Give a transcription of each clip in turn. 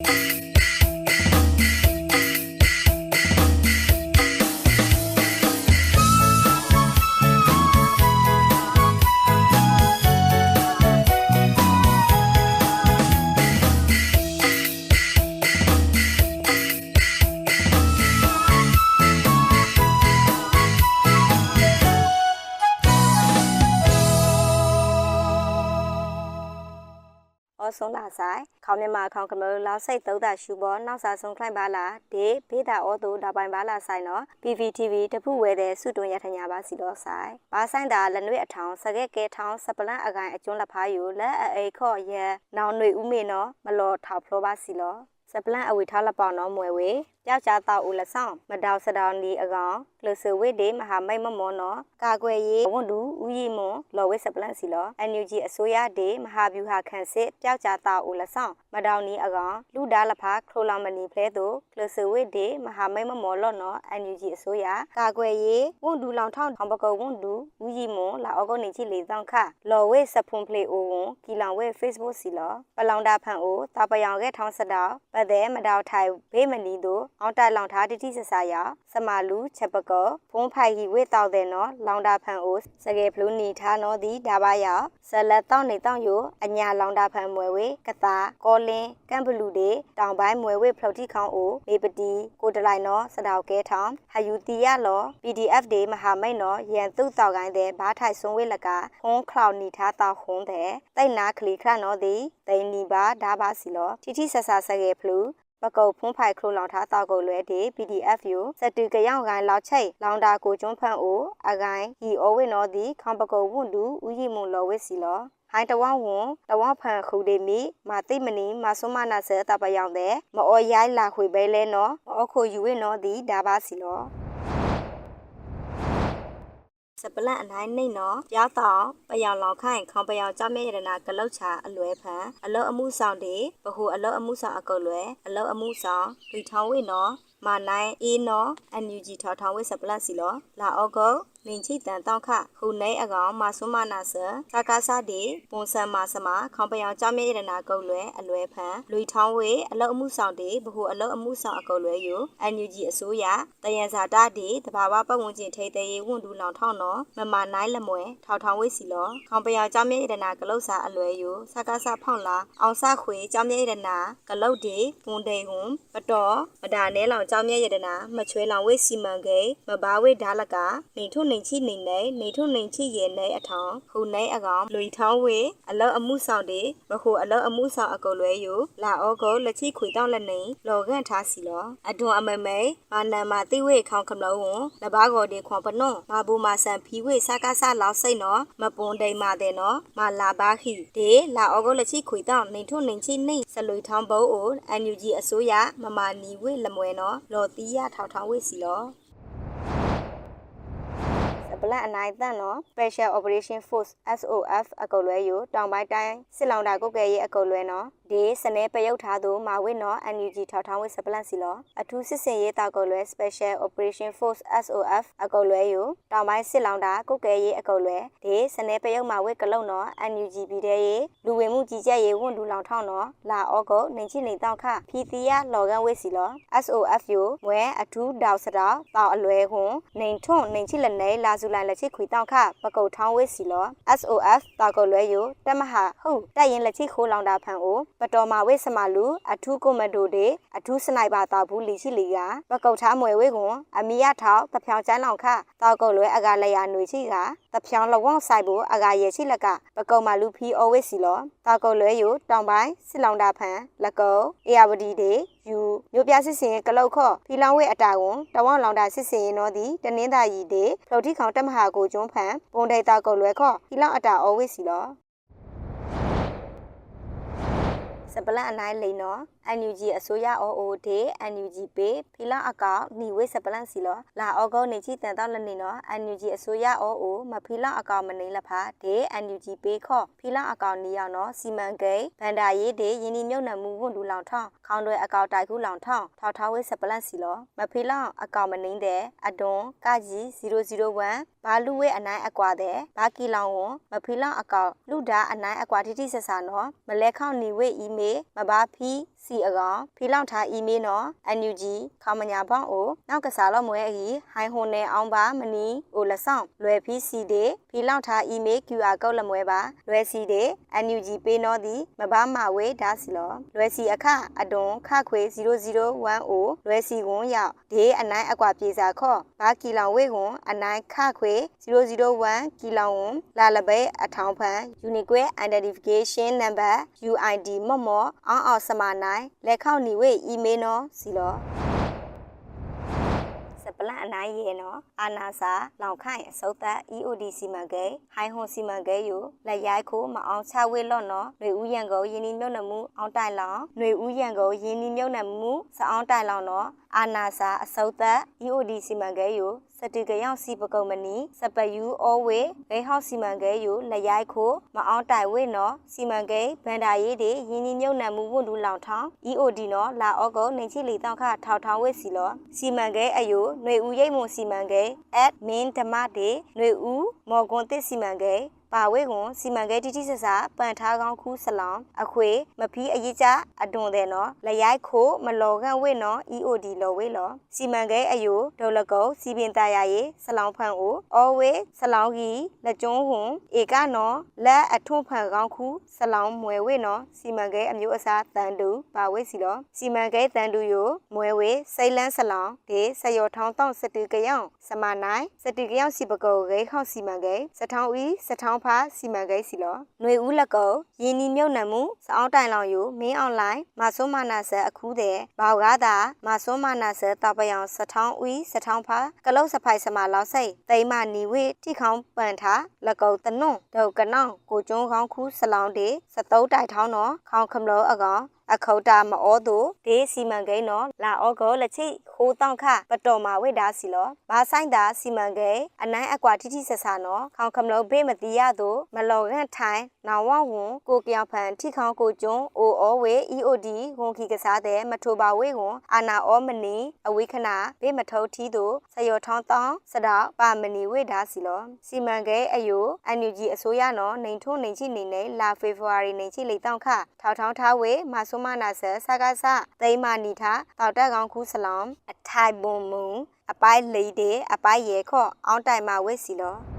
Música ဩဆုံးလာဆိုင်ခေါမြမခေါကမလို့လောက်စိတ်သုံးတာရှူပေါ်နောက်စာဆုံးခိုင်းပါလားဒီဘေးတာဩသူဒါပိုင်ပါလားဆိုင်နော် PVTV တဖူဝဲတဲ့စုတွန်ရထညာပါစီတော့ဆိုင်ဘာဆိုင်တာလက်နွေအထောင်စကဲကဲထောင်စပလန့်အကိုင်အကျွန်းလက်ဖားယူလက်အိခော့ရဲနောင်ຫນွေဥမေနော်မလော်ထောက်ဖလောပါစီလောစပလန့်အဝေထားလက်ပေါနော်မွယ်ဝေ ပျောက်ချတော့ဦးလက်ဆောင်မတောက်စတောင်ဒီအကောင်လဆဝိဒေမဟာမိတ်မမောနော်ကာကွယ်ရေးဝန်တူဦးရီမွန်လော်ဝိစပလန့်စီလော NUG အစိုးရဒေမဟာဗျူဟာခန့်စစ်ပျောက်ချတော့ဦးလက်ဆောင်မတောင်နီအကောင်လူဒါလဖာခရိုလာမနီဖလဲတို့လဆဝိဒေမဟာမိတ်မမောလော့နော် NUG အစိုးရကာကွယ်ရေးဝန်တူလောင်ထောင်းထောင်ပကုတ်ဝန်တူဦးရီမွန်လာအောက်ကနေချီလေတောင်းခလော်ဝိစဖွန်ဖလေအိုဝန်ကီလောင်ဝိ Facebook စီလောပလောင်တာဖန်အိုတာပယောင်ကဲထောင်းစတောက်ပတ်တဲ့မတောက်ထိုင်ဘေးမနီတို့အောင်တိုင်လောင်ထားတိတိဆဆရစမလူချက်ပကောဖုံးဖိုင်ဟီဝေတောက်တဲ့နော်လောင်တာဖန်အိုစကေဖလူနီထားနော်ဒီဒါပါရဇလက်တောက်နေတောက်ယအညာလောင်တာဖန်မွယ်ဝေကတာကောလင်းကမ်ဘလူဒေတောင်ပိုင်းမွယ်ဝေဖလောက်တိခေါင်အိုမေပတီကိုတလိုက်နော်စတောက်ကဲထောင်ဟယူတီရလော PDF ဒေမဟာမိတ်နော်ရန်သူ့တောက်ကိုင်းတဲ့ဘားထိုက်ဆုံးဝေလကဟုံးခလောက်နီထားတောက်ဟုံးတဲ့တိတ်နာခလီခရနော်ဒီတိန်နီပါဒါပါစီလောတိတိဆဆစကေဖလူ ပကုတ်ဖုံးဖိုင်ခရိုလောင်ထားတောက်ကိုလွဲဒီ PDF ယူစတူကရောက်ကိုင်းလောက်ချိတ်လောင်တာကိုကျွန်းဖန့်အိုအကိုင်းဟီအိုဝိနော်ဒီခေါပကုတ်ဝွန်တူဦးရီမွန်လော်ဝစ်စီလောဟိုင်းတဝဝွန်တဝဖန်ခုဒေမီမာတိမနီမဆုမနာဆဲတပယောင်တဲ့မအော်ရိုင်းလာခွေပဲလဲနော်မအော်ခိုယူဝိနော်ဒီဒါပါစီလော စပလန့်အနိုင်နှိမ့်နော်ပြောက်တော့ပယောင်လောက်ခိုင်ခေါပယောင်ကြမဲရတနာဂလုတ်ချာအလွဲဖန်အလောအမှုဆောင်တေဘဟုအလောအမှုဆောင်အကုတ်လွဲအလောအမှုဆောင်လူထောင်းဝိနော်မာနိုင်အေးနော်အန်ယူဂျီထောက်ထောင်းဝိစပလန့်စီလောလာအောကုတ်လင်ချိတန်တောက်ခခုနေအကောင်မဆုမနာဆကာကာစာဒီပွန်ဆန်မဆမခေါပယောင်ကြမဲရတနာကုတ်လွဲအလွဲဖန်လူထောင်းဝိအလောအမှုဆောင်တေဘဟုအလောအမှုဆောင်အကုတ်လွဲယူအန်ယူဂျီအစိုးရတယံဇာတာဒီတဘာဝပတ်ဝန်းကျင်ထိတ်သေးဝန်ဒူလောင်ထောင်းနော်မမနိုင်လမွဲထောက်ထောင်းဝိစီလောခေါပယောင်ကြမဲရတနာကလုတ်စာအလွဲယူစကားစာဖောင်းလာအောင်စခွေကြမဲရတနာကလုတ်ဒီဝန်တေဟွန်ပတော်မဒါနဲလောင်ကြမဲရတနာမချွဲလောင်ဝိစီမန်ကေမဘာဝိဒါလကနေထုနေချိနေနေနေထုနေချိရဲနေအထောင်ခုနေအကောင်လူထောင်းဝေအလောအမှုဆောင်တေဘခုအလောအမှုဆောင်အကုတ်လွဲယူလာဩကိုလက်ချိခွေတောင်းလက်နေလောကန်ထားစီလောအဒွန်အမမေမာနမတိဝေခေါင်ခမလောဝန်လဘာကိုဒီခွန်ပနွန်မဘူမာဆန်ဖီဝေစကားဆလောက်စိတ်နော်မပွန်တိမ်မာတဲ့နော်မလာပါခိဒေလာဩကိုလက်ချိခွေတောင်းနေထုနေချိနေစလွေထောင်းဘုံအိုအန်ယူဂျီအစိုးရမမာနီဝေလမွဲနော်လော်တီးရထောက်ထောင်းဝေစီလော ပလန်အနိုင်တန်နော် Special Operation Force SOF အကုတ်လွဲယူတောင်ပိုင်းတိုင်းစစ်လောင်တာကုတ်ကဲရဲ့အကုတ်လွဲနော် ဒီစနေပယုတ်ထားသူမာဝိနော် NUG ထောက်ထောင်းဝစ်စပလန့်စီလောအထူးစစ်စင်ရေးတာကုတ်လွဲ Special Operation Force SOF အကုတ်လွဲယူတောင်ပိုင်းစစ်လောင်တာကုတ်ကဲရဲ့အကုတ်လွဲဒီစနေပယုတ်မာဝိကလုံနော် NUG ပြည်တဲ့ရေးလူဝင်မှုကြီးကြပ်ရေးဝန်ဒူလောင်ထောင်းနော်လာဩကုတ်နေချိနေတောက်ခဖီတီယာလော်ကန်ဝစ်စီလော SOF ယူမွဲအထူးတောက်စတာတောက်အလွဲခွန်နေထွန်းနေချိလက်နေလာစုလိုင်လက်ချိခွေတောက်ခပကုတ်ထောင်းဝစ်စီလော SOF တောက်ကုတ်လွဲယူတမဟာဟုတ်တက်ရင်လက်ချိခိုးလောင်တာဖန်အိုပတော်မာဝိစမလူအထူးကွန်မန်ဒိုတွေအထူးစနိုက်ပါတောက်ဘူးလီရှိလီကပကုတ်ထားမွယ်ဝဲကွန်အမီရထောက်တဖြောင်ချမ်းလောင်ခတောက်ကုတ်လွဲအကလျာຫນွေချိကတဖြောင်လဝေါဆိုင်ဘူးအကရဲ့ချိလက်ကပကုတ်မာလူဖီအော်ဝစ်စီလောတောက်ကုတ်လွဲယူတောင်ပိုင်းစစ်လောင်တာဖန်လက်ကုတ်အေယာဝတီတွေယူမြို့ပြစစ်စင်ကလုတ်ခော့ဖီလောင်ဝဲအတာကွန်တဝေါလောင်တာစစ်စင်ရင်တော့ဒီတနင်းသာရီတွေဖလုတ်တိခေါင်တက်မဟာကိုကျွန်းဖန်ပုံဒိတ်တာကုတ်လွဲခော့ဖီလောင်အတာအော်ဝစ်စီလော စပလန်အနိုင်လိန်နော် NUG အစိုးရ OOD NUG ပေဖီလာအကောက်နီဝေးစပလန်စီလောလာအောဂုတ်နေချီတန်တော့လနေနော် NUG အစိုးရ OO မဖီလာအကောက်မနေလဖာဒေ NUG ပေခော့ဖီလာအကောက်နီရောက်နော်စီမံကိန်းဗန္ဒာရေးဒေယင်းဒီမြုပ်နှံမှုဝန်လူလောင်ထောင်းခေါင်းတွေအကောက်တိုက်ခုလောင်ထောင်းထောက်ထားဝေးစပလန်စီလောမဖီလာအကောက်မနေတဲ့အဒွန်ကကြီး001ဘာလူဝဲအနိုင်အကွာတဲ့ဘာကီလောင်ဝန်မဖီလောင်အကောက်လူဒါအနိုင်အကွာတိတိဆဆာနော်မလဲခေါနီဝဲအီမေမဘာဖီစီစီအကောင်ဖီလောင်ထားအီမေးနော် NUG ခေါမညာဘောင်းအိုနောက်ကစားလို့မွဲအီဟိုင်ဟွန်နေအောင်ပါမနီအိုလဆောင်လွယ်ဖီစီဒေဖီလောင်ထားအီမေး QR ကောက်လမွဲပါလွယ်စီဒေ NUG ပေးနော်သည်မဘာမဝေဒါစီလောလွယ်စီအခအဒွန်ခခွေ0010လွယ်စီကွန်ရောက်ဒေအနိုင်အကွာပြေစာခော့ဘာကီလောင်ဝေကွန်အနိုင်ခခွေ001ကီလောင်ဝန်လာလပဲအထောင်ဖန် Unique Identification Number UID မော့မော့အောင်အောင်စမနိုင်လက်ခောက်နေဝေအီမေးနော်စီလောစပလန်အနိုင်ရေနော်အာနာစာလောင်ခိုင်အစုတ်သက် EOD စီမံကိန်းဟိုင်ဟွန်စီမံကိန်းယူလက်ရိုက်ခိုးမအောင်ချဝေလော့နော်ຫນွေဦးရန်ကုန်ယင်းနီမြုံနမှုအောင်တိုင်လောင်ຫນွေဦးရန်ကုန်ယင်းနီမြုံနမှုစအောင်တိုင်လောင်နော် အာနာစာအစုတ်သက် EOD စီမံကိန်းယူစတူကရောက်စီပကုံမနီစပယူအောဝေဂိဟောက်စီမံကိန်းယူလက်ရိုက်ခိုမအောင်တိုင်ဝေနော်စီမံကိန်းဗန်ဒါရေးတွေယင်းညီမြုံနံမှုဝန်လူလောင်ထောင်း EOD နော်လာအောကုနေချိလီတောက်ခထောက်ထောင်းဝေစီလောစီမံကိန်းအယိုຫນွေဦးရိတ်မွန်စီမံကိန်း admin ဓမ္မတေຫນွေဦးမော်ကွန်တစ်စီမံကိန်း ပါဝဲကွန်စီမံကိန်းတိတိဆဆပန်ထားကောင်းခူးဆလောင်အခွေမဖီးအရေးကြအဒွန်တဲ့နော်လရိုက်ခိုမလော်ကန်ဝဲနော် EOD လော်ဝဲလော်စီမံကိန်းအယိုဒေါ်လကုတ်စီပင်တရရေးဆလောင်ဖန်အိုအော်ဝဲဆလောင်ကြီးလက်ကျွန်းဟွန်ဧကနော်လက်အထွန်းဖန်ကောင်းခူးဆလောင်မွဲဝဲနော်စီမံကိန်းအမျိုးအစားတန်တူပါဝဲစီလော်စီမံကိန်းတန်တူယိုမွဲဝဲစိတ်လန်းဆလောင်ဒီဆယောထောင်းတောင်းစတူကယောင်စမနိုင်စတူကယောင်စီပကုတ်ဂိခေါစီမံကိန်းစထောင်းဦးစထောင်းဖာစီမံကိန်းစီလောຫນွေဦးလက်ကုံရင်းနီမြုပ်နှံမှုစအောင်တိုင်လောင်ယူမင်းအွန်လိုင်းမဆွမ်းမနာဆက်အခုတဲ့ဘောက်ကားတာမဆွမ်းမနာဆက်တပယောင်စထောင်းဦးစထောင်းဖာကလုတ်စဖိုက်စမလောက်စိတ်တိမနီဝိတိခေါင်ပန်ထားလက်ကုံတနွန့်ဒုတ်ကနောင်ကိုကျွန်းခေါင်းခူးစလောင်းတေစတုံးတိုက်ထောင်းတော့ခေါင်ခမလို့အကောင်အခုတ်တာမဩသူဒေးစီမံကိန်းနော်လာဩကောလက်ချိ ခိုးတောင်းခပတော်မာဝိဒါစီလောဘာဆိုင်တာစီမံကိန်းအနိုင်အကွာတိတိဆက်ဆာနော်ခေါင်ခမလို့ဘေးမတိရသူမလော်ခန့်ထိုင်နောင်ဝဝွန်ကိုပြောင်ဖန်ထိခေါင်ကိုကျွန်းအိုဩဝေ EOD ဝန်ခီကစားတဲ့မထိုပါဝေကွန်အာနာဩမနီအဝိခနာဘေးမထုံထီသူဆယောထောင်းတောင်းစတော့ပါမနီဝိဒါစီလောစီမံကိန်းအယို NUG အစိုးရနော်နေထုံးနေချိနေနေလာဖေဖော်ဝါရီနေချိလေတောင်းခထောက်ထောင်းထားဝေမဆုမနာဆစကားစသိမနီထားတောက်တက်ကောင်ခူးစလောမ်အထိုင်ဘုံမူအပိုင်းလေးတဲ့ အပိုင်းရေခော့အောင်းတိုင်မှာဝစ်စီလောစပလန်အနိုင်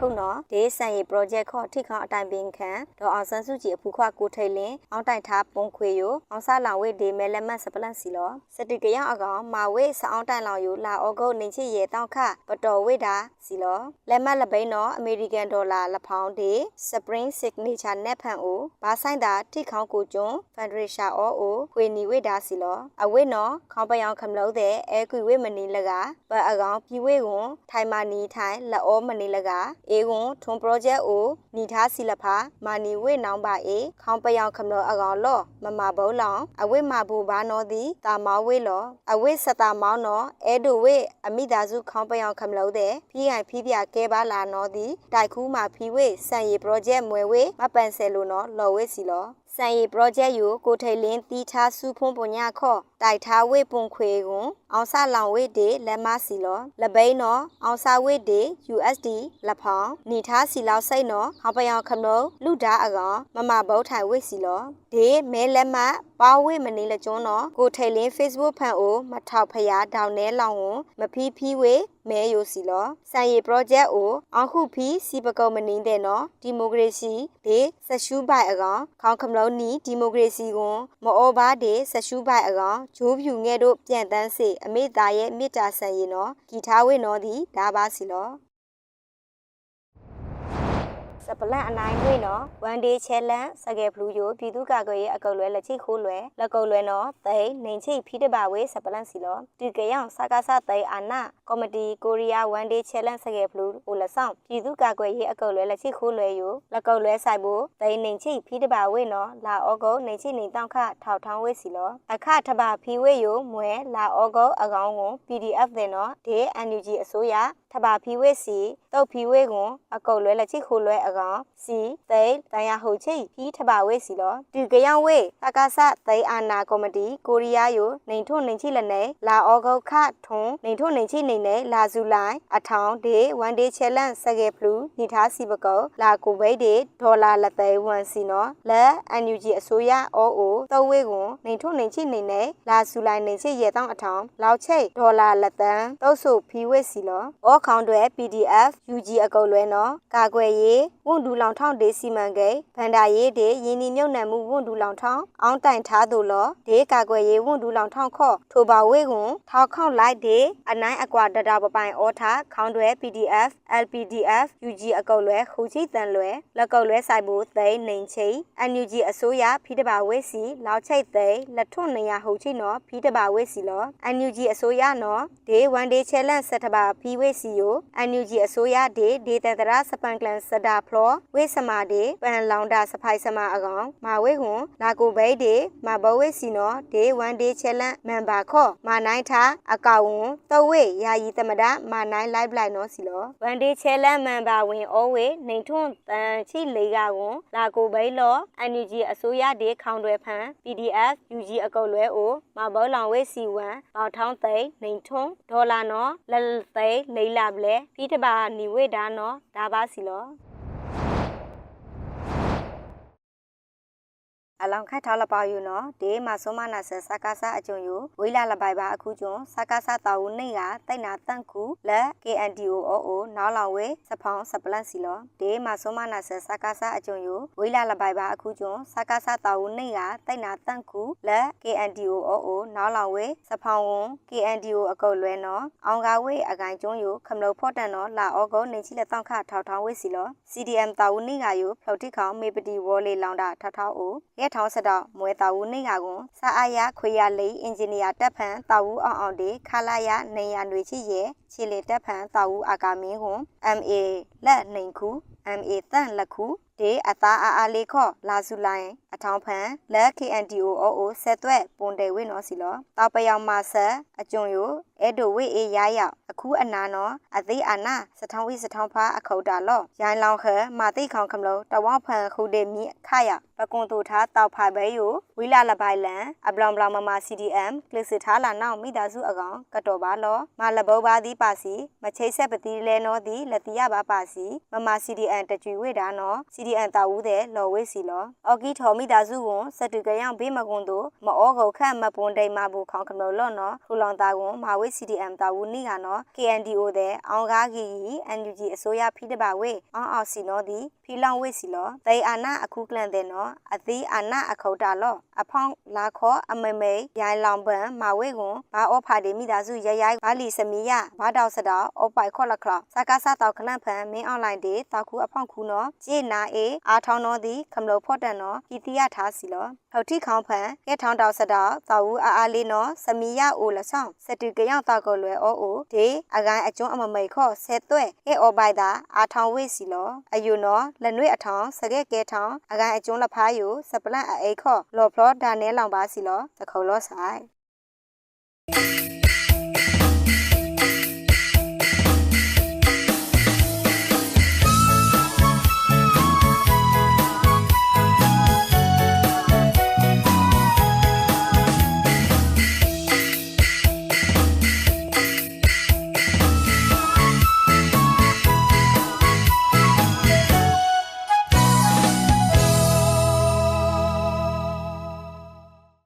ခုနော်ဒေးဆန်ရီ project ခေါ်ထိခေါအတိုင်ပင်ခံဒေါ်အောင်ဆန်းစုကြည်အဖူခွကိုထိတ်လင်းအောင်းတိုင်ထားပုံခွေယိုအောင်ဆလောင်ဝေဒေမဲလက်မတ်စပလန်စီလောစတိကရအကောင်မာဝေစအောင်တိုင်လောင်ယိုလာဩဂုတ်နေချီရေတောက်ခပတော်ဝေတာစီလောလက်မတ်လပိန်းနော်အမေရိကန်ဒေါ်လာလဖောင်းဒေ spring signature net ဖန်အိုဘာဆိုင်တာထိခေါကိုကျွန်း federation အောအိုခွေနီဝေတာစီလောအဝိနော်ခေါပယောင်ခမလို့တဲ့အဲကွေဝေမနီလကပအကောင်ပြည်ဝေကွန်ထိုင်မာနီထိုင်လောမနီလကအေကွန်ထွန် project အိုနီထားစီလဖာမာနီဝေနောင်ပါအေခေါပယောင်ခမလို့အကောင်လော့မမဘုံလောင်အဝိမာဘူဘာနော်ဒီတာမောဝေလောအဝိစတာမောင်းနော်အဲဒိုဝေအမိသားစုခေါပယောင်ခမလို့တဲ့ဖိဟိုင်ဖိပြကဲပါလာနော်ဒီတိုက်ခူးမှာဖီဝေစံရီ project မွဲဝေမပန်ဆယ်လို့နော်လော်ဝေစီလောစံရီ project ယူကိုထိတ်လင်းတီးထားစုဖုံးပညာခော့တိုက်ထားဝေပွန်ခွေကွန်အောင်ဆလောင်ဝေဒေလက်မစီလောလပိန်းနော်အောင်ဆဝေဒေ USD လက်ဖောင်းနီထားစီလောက်စိတ်နော်ဟောင်ပယောင်ခမလို့လူဒါအကောင်မမဘုတ်ထိုင်ဝေစီလောဒေမဲလက်မပါဝေမနေလကျွန်းနော်ကိုထိတ်လင်း Facebook ဖန်အိုမထောက်ဖျားဒေါင်နဲလောင်ဝန်မဖီးဖီးဝေမဲယိုစီလောစံရီ project ကိုအောင်ခုဖီစီပကုံမနင်းတဲ့နော်ဒီမိုကရေစီဒေဆက်ရှူးပိုင်အကောင်ခေါင်ခမလုံးနီဒီမိုကရေစီကွန်မောဘာဒေဆက်ရှူးပိုင်အကောင်ဂျိုးဖြူငဲ့တို့ပြန်တန်းစေအမေသားရဲ့မေတ္တာဆန်ရီနော်ဂီထားဝေနော်ဒီဒါပါစီလော စပလန်အနိုင်ဝေနော် one day challenge စကယ်ဘလူးယိုပြည်သူ့ကာကွယ်ရေးအကုတ်လွဲလက်ချိခိုးလွဲလက်ကုတ်လွဲနော်သိနေချိဖီးတပါဝေစပလန်စီလောဒီကယောင်စကားစသိအာနာကော်မတီကိုရီးယား one day challenge စကယ်ဘလူးဟိုလက်ဆောင်ပြည်သူ့ကာကွယ်ရေးအကုတ်လွဲလက်ချိခိုးလွဲယိုလက်ကုတ်လွဲဆိုင်ဖို့သိနေချိဖီးတပါဝေနော်လာဩဂုတ်နေချိနေတောင်းခထောက်ထောင်းဝေစီလောအခထပါဖီဝေယိုမွဲလာဩဂုတ်အကောင်ကို PDF တဲ့နော်ဒေ NUG အစိုးရထဘာဖီဝဲစီတုတ်ဖီဝဲကွန်အကုတ်လွဲလက်ချိခိုလွဲအကောင်စီသိတန်ရဟုတ်ချိဖီထဘာဝဲစီလောဒီကယောင်ဝဲသကာဆသိအာနာကော်မတီကိုရီးယားယိုနေထွန်းနေချိလက်နေလာအောဂုတ်ခထွန်းနေထွန်းနေချိနေနေလာဇူလိုင်းအထောင်ဒေဝန်ဒေချဲလန့်စကေဖလူနိထားစီပကောလာကိုဘိတ်ဒေဒေါ်လာလက်သိဝန်စီနော်လက်အန်ယူဂျီအစိုးရအောအိုသုံးဝဲကွန်နေထွန်းနေချိနေနေလာဇူလိုင်းနေချိရဲတောင်းအထောင်လောက်ချိဒေါ်လာလက်တန်တုတ်ဆုဖီဝဲစီလောအောခေါင်တွေ PDF UG အကုတ်လွဲနော်ကာကွယ်ရေးဝန်ဒူလောင်ထောင်းဒေစီမံကိန်းဗန္ဒာရေးဒေယင်းနီမြုံနယ်မှုဝန်ဒူလောင်ထောင်းအောင်းတိုင်ထားသူလောဒေကာကွယ်ရေးဝန်ဒူလောင်ထောင်းခော့ထိုပါဝဲကွန်ထောက်ခေါန့်လိုက်ဒေအနိုင်အကွာဒတာပပိုင်အောထားခေါင်းတွေ PDF LPDF UG အကုတ်လွဲခူချီတန်လွဲလက်ကုတ်လွဲဆိုင်ဘူးသိန်းနေချိ NUG အစိုးရဖီတပါဝဲစီလောက်ချိတ်သိန်းလက်ထွန်းနေရဟုတ်ချိနော်ဖီတပါဝဲစီလော NUG အစိုးရနော်ဒေဝန်ဒေချဲလန့်ဆက်တပါဖီဝဲစီယို NUG အစိုးရဒေဒေတတရာစပန်ကလန်စဒါဖလောဝဲစမာဒေပန်လောင်တာစဖိုင်စမာအကောင်မာဝဲဟွန်လာကိုဘိတ်ဒေမာဘဝဲစီနော်ဒေဝန်ဒေချဲလန့်မန်ဘာခော့မာနိုင်ထားအကောင်ဝန်တဝဲယာယီတမဒမာနိုင်လိုက်လိုက်နော်စီလောဝန်ဒေချဲလန့်မန်ဘာဝင်အောဝဲနေထွန်းတန်ချိလေကကွန်လာကိုဘိတ်လော NUG အစိုးရဒေခေါင်တွေဖန် PDF UG အကုတ်လွဲအိုမာဘောလောင်ဝဲစီဝမ်ပေါထောင်းသိန်းနေထွန်းဒေါ်လာနော်လက်သိန်းလေးလာပလဲပြီးတပါနီဝေဒါနော်ဒါပါစီလော အလောင်ခတ်ထားလပါယူနော်ဒေးမဆုမနာဆစကားစာအကျုံယူဝိလာလပိုင်ပါအခုကျွန်းစကားစာတာဝနေကတိုက်နာတန့်ခုလက် KNDO OO နောက်လောင်ဝဲစဖောင်းစပလတ်စီလောဒေးမဆုမနာဆစကားစာအကျုံယူဝိလာလပိုင်ပါအခုကျွန်းစကားစာတာဝနေကတိုက်နာတန့်ခုလက် KNDO OO နောက်လောင်ဝဲစဖောင်းဝန် KNDO အကုတ်လွဲနော်အောင်ကားဝဲအကိုင်ကျွန်းယူခမလို့ဖော့တန်နော်လာဩဂုတ်နေချိလက်တောင့်ခထောက်ထောင်းဝဲစီလော CDM တာဝနေကယူဖလောက်တိခေါမေပတီဝေါ်လေးလောင်တာထောက်ထောက်အိုရဲထောင်းစတော့မွဲတာဝနေကကွန်စာအာရခွေရလေးအင်ဂျင်နီယာတက်ဖန်တာဝူအောင်အောင်တေခလာရနေရຫນွေချီရဲ့ခြေလေတက်ဖန်တာဝူအာကာမင်းကွန် MA လက်နှိန်ခု MA တန့်လက်ခုဒေအသားအားအားလေးခော့လာစုလိုင်းအထောင်းဖန်လက် KNDO OO ဆက်သွဲ့ပွန်တယ်ဝိနော်စီလောတောက်ပယောင်မဆက်အကျွံယိုအဲ့ဒိုဝိအေးရရောက်အခုအနာနော်အသေးအာနာစထောင်းဝိစထောင်းဖားအခုတ်တာလော့ရိုင်းလောင်ခဲမာတိခေါင်ခမလို့တဝဖန်ခုဒေမီခရပကွန်တူထားတောက်ဖာဘဲယိုဝီလာလပိုင်လန်အပလောင်ပလောင်မမ CDM ကလစ်စစ်ထားလာနောက်မိသားစုအကောင်ကတော်ပါလောမလဘောပါသည်ပါစီမချိတ်ဆက်ပတိလဲနော်သည်လက်တိယပါပါစီမမ CDM တကြွေဝိတာနော် CDM တာဝူးတဲ့လော်ဝိစီလောအော်ကီထော်မိသားစုကွန်စတူကယောင်ဘေးမကွန်တို့မအောကုတ်ခန့်မပွန်တိမ်မဘူခေါင်ခမလို့လော့နော်ထူလောင်တာကွန်မာဝိ CDM တာဝူနိကနော် KNDO တဲ့အောင်ကားကြီး NUG အစိုးရဖိတပါဝေအောင်အောင်စီနော်ဒီဖီလောင်ဝိစီလောတေအာနာအခုကလန်တဲ့နော်အသီးအာနာအခုတ်တာလော့အဖောင်းလာခေါ်အမေမေရိုင်လောင်ပန်မာဝေကွန်ဘာအောဖာဒီမိသားစုရရိုင်ဘာလီစမီယဘာတောက်စတောက်အောပိုက်ခေါ်လခလစကားစားတောက်ခလန့်ဖန်မင်းအွန်လိုင်းဒေတောက်ခုအဖောင်းခုနော်ဂျေနာအေအားထောင်းနော်ဒီခမလို့ဖော့တန်နော်ပြည်တီရထားစီလောထောက်တိခေါင်းဖန်ကဲထောင်းတောက်စတောက်သာဝူအားအားလေးနော်စမီယအိုလဆောင်စတူကယောက်တောက်ကိုလွယ်အိုအိုဒေအကိုင်းအကျွန်းအမမိတ်ခေါ်ဆဲသွဲ့ဟဲအောပိုက်တာအားထောင်းဝေးစီလောအယူနော်လက်နွေအထောင်းစကဲကဲထောင်းအကိုင်းအကျွန်းလဖားယူစပလန့်အိခေါ်လော်ဖလော်ဒါနဲလောင်ပါစီလောတခုံလောဆိုင်